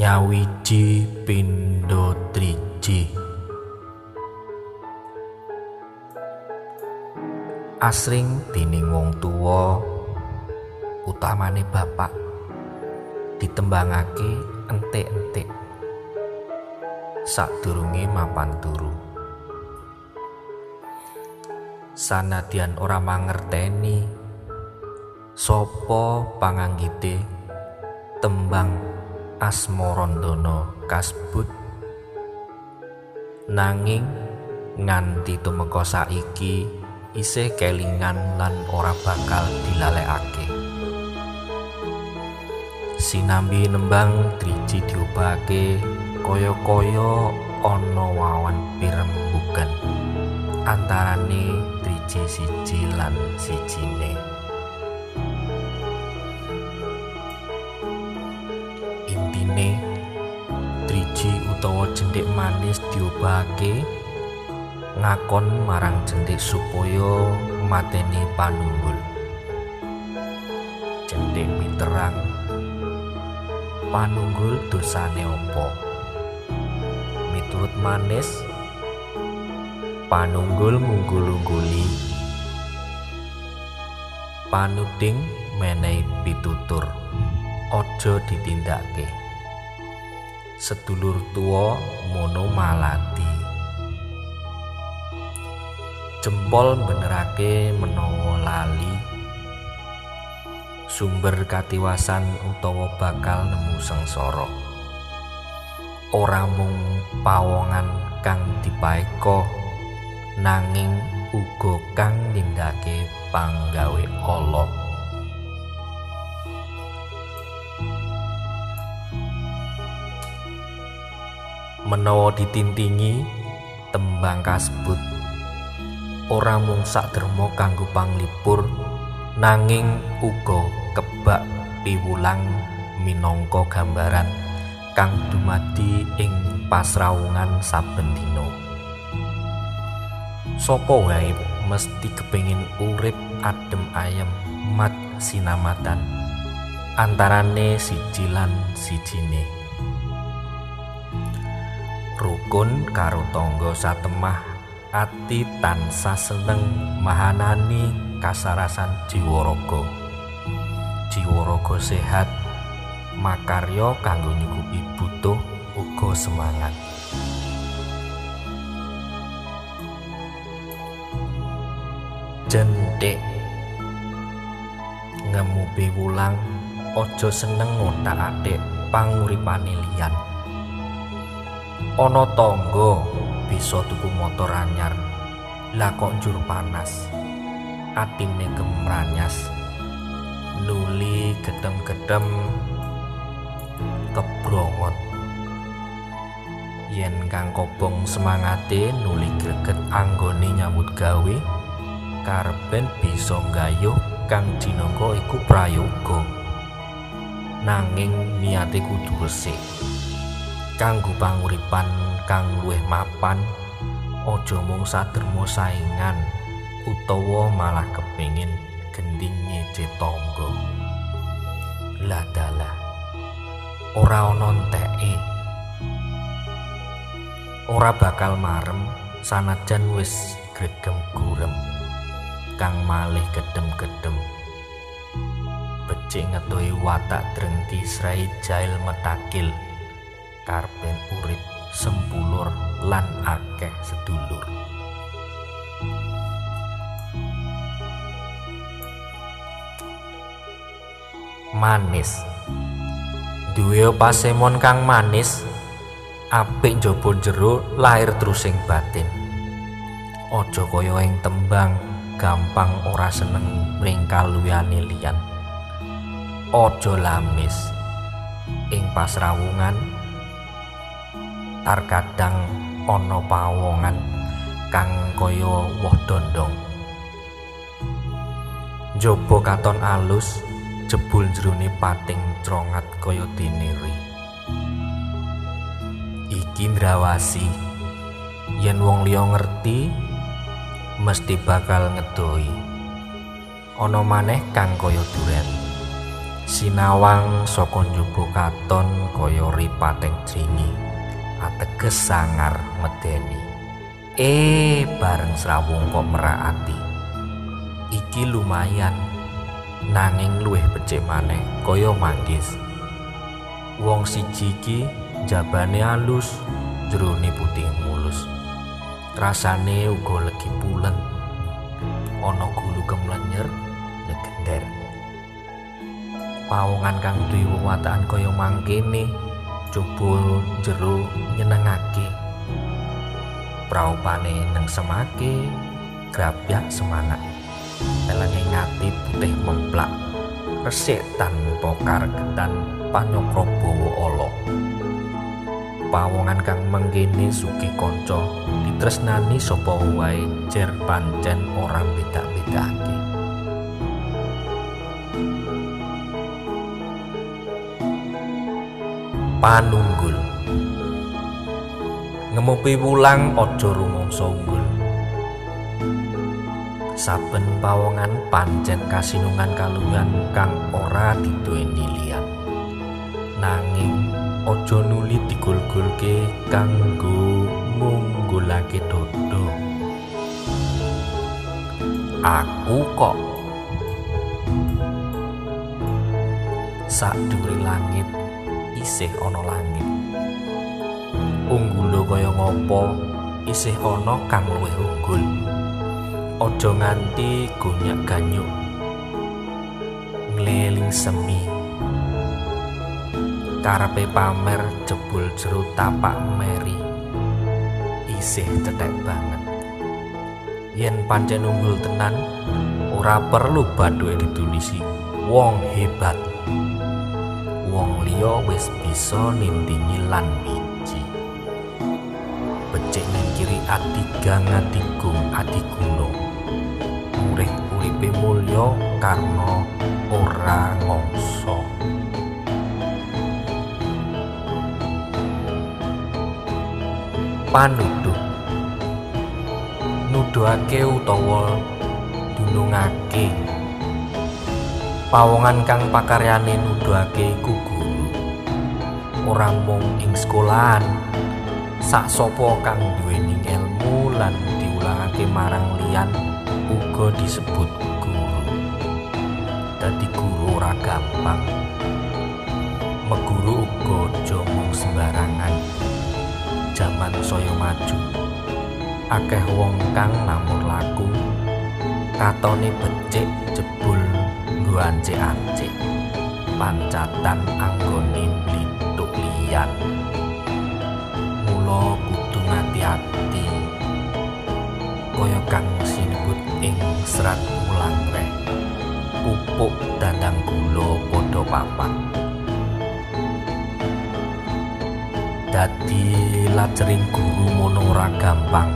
nyawiji pindho triji. Asring dening wong tuwa utamane bapak ditembangake entik-entik sadurunge mapan turu. Sanadyan ora mangerteni sapa panganggite tembang asmarandana kasebut? Nanging nganti tumeka saiki isih kelingan lan ora bakal dilalekake. Sinambi nembang driji diobake kaya-kaya ana wawan pirembugan antarane driji siji lan sijine. Intine driji utawa jentik manis diobahake ngakon marang jentik supaya mateni panunggul. Jentik miterang panunggul dosane opo miturut manis panunggul ngunggul-ungguli panuding menehi pitutur aja ditindakake. Sedulur tua mono malati. Jempol benerake menawa lali. Sumber katiwasan utawa bakal nemu sengsara ora mung pawongan kang dipaeka nanging uga kang nindake panggawe Allah. Menawa ditintingi tembang kasebut ora mung sakderma kanggo panglipur nanging uga kebak piwulang minangka gambaran kang dumadi ing pasrawungan saben dina. Sapa wae mesti kepengin urip adem ayem mat sinamatan antarane siji lan sijine. Rukun karo tangga satemah ati tansah seneng mahanani kasarasan jiwa raga. Jiwa raga sehat makarya kanggo nyukupi butuh uga semangat. Jentik. Ngemu piwulang aja seneng ngotak-atik panguripane liyan ana tangga bisa tuku motor anyar. Lah kok njur panas? Atine gemranyas nuli gedem-gedem kebrongot yen kang kobong semangate nuli greget anggone nyambut gawe karben bisa nggayuh kang jinangka iku prayoga. Nanging niate kudu resik. Kanggo panguripan kang luwih mapan aja mung sadermo saingan utawa malah kepingin gending ngece tangga. Ladala ora ana enteke. Ora bakal marem sanajan wis gregem gurem kang malih gedem-gedem becik ngetuhi watak drengti srai jail metakil karpen urip sempulur lan akeh sedulur. Manis duwe pasemon kang manis apik njaba jero lahir terusing batin. Aja kaya ing tembang gampang ora seneng mringkal liyane liyan. Aja lamis ing pasrawungan tarkadang ana pawongan kang kaya woh dondong. Njaba katon alus jebul jerone pating crongat kaya diniri iki ndrawasi. Yen wong liya ngerti mesti bakal ngedoi. Ana maneh kang kaya duren sinawang saka njaba katon kaya ripateng jringi. Ateges sangar medeni. Eh bareng srawung kok merakati iki lumayan nanging luwih becik maneh kaya manggis. Wong siji iki jabane alus jerone putih mulus. Rasane uga legi pulen. Ana gulu kemlenyer legender. Pawongan kang duwe wewatakan kaya mangkene coba jero nyenengake. Praupane nang semake grabyak semangat elenge ngati putih memplak resik tanpa kargetan panyokro bawa pawongan kang mengkene suki kanca ditresnani sapa wae jer pancen ora beda-bedake panunggul. Ngemupi wulang aja rumangsa unggul saben pawongan pancen kasinungan kaluhan kang ora diduweni liyan. Nanging aja nuli digul-gulke kanggo ngunggulake dodo. Aku kok. Sak langit isih ana langit. Unggulo kaya ngopo? Isih ana kang luwih unggul Ojo nganti gonyak ganyuk. Ngeliling semi. Karepe pamer jebul jero tapak meri. Isih cetek banget. Yen pancen unggul tenan ora perlu baduke ditulisi. Wong hebat. Wong liya wis bisa nindingi lan wiji becik ning kiri ati gang ati uripe mulya karena ora ngongso. Panuduh. Nuduhake utawa dunungake. Pawongan kang pakaryane nuduhake iku guru. Ora mung ing sekolahan. Sak sapa kang duweni ilmu lan diulangake marang liyan uga disebut dadi guru ora gampang. Meguru uga jomong sembarangan. Jaman saya maju. Akeh wong kang namur laku. Katone becik jebul nggo ancik-ancik. Pancatan anggone mlituk liyan. Mula kudu ngati-ati. Kaya kang sinebut ing serat ulang reh pupuk dandang gula padha papat. Dadi lajering guru mono ora gampang.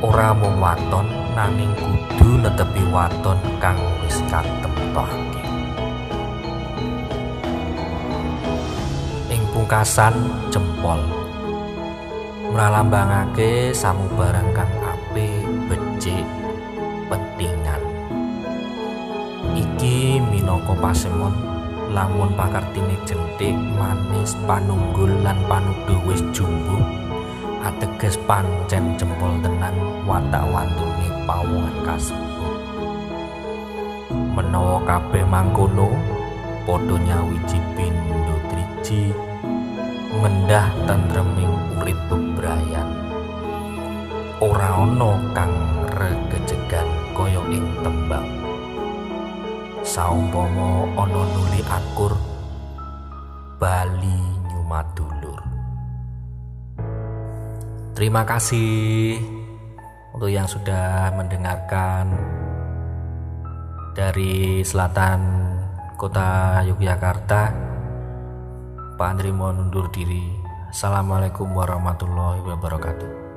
Ora mung waton nanging kudu netepi waton kang wis katemtohake. Ing pungkasan jempol. Mralambangake samubarang kang ape becik iki minangka pasemon. Lamun pakartine jentik manis panunggul lan panuduh wis jumbo ateges pancen jempol tenan watak wantune pawongan kasebut. Menawa kabeh mangkono padha nyawiji pindho triji mendah tentreming urip bebrayan. Ora ana kang saumpama ana nuli akur bali nyumadulur terima kasih untuk yang sudah mendengarkan dari selatan kota Yogyakarta. Pak Andri mau undur diri. Assalamualaikum warahmatullahi wabarakatuh